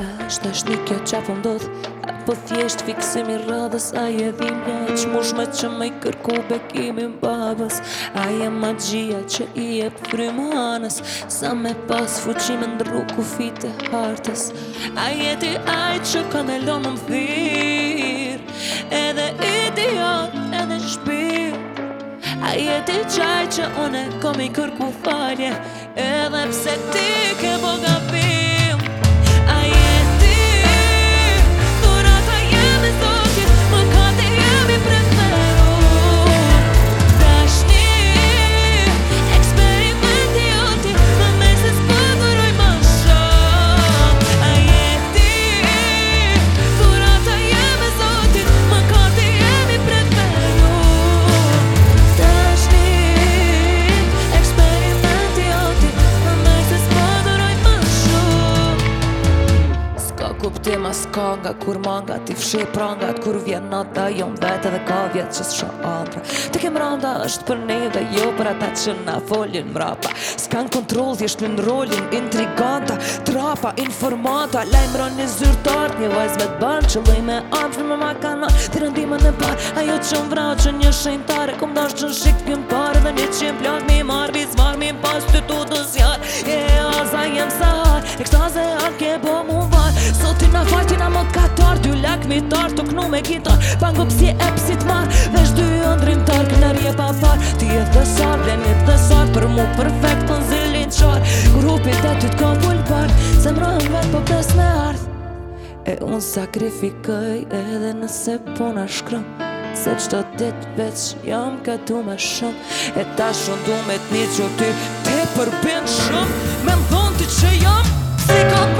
është është një kjo qafë ndodh Po thjesht fiksimi rrëdhës A je dhimja e që mushme që me i kërku bekimin babës A je magjia që i e përrymë Sa me pas fuqime ndru ku fitë hartës A je ti ajt që ka me lomë më thyrë, Edhe idiot edhe shpirë, A je ti qaj që une komi i kërku falje Edhe pse ti ke bogabit ti ma s'ka nga kur manga Ti fshi prangat kur vjen nata Jom vete dhe ka vjet që s'sho andra Ti kem randa është për ne dhe jo Për ata që na folin mrapa S'kan kontrol dhe është në rolin Intriganta, trapa, informata Lajmë rën një zyrtart Një vajz me të banë që lëj me amë në më ma kanë Ti rëndime në par, Ajo që më vrau që një shëjnë tare Këm dash që në shikë pjëm parë Dhe një që më fitmitar Tuk nu me gitar, pango si e psi t'mar Vesh dy ëndrin tërk në rje pa far Ti e dhesar, dhe një dhesar Për mu perfekt të nzilin qar Kur hupit e ty t'ka vulpar Se më rëhëm vetë po pes me ardh E unë sakrifikoj edhe nëse puna po shkrëm Se qdo dit veç jam këtu me shumë E ta shumë du me t'ni që ty Te përbind shumë Me më dhonti që jam Si ka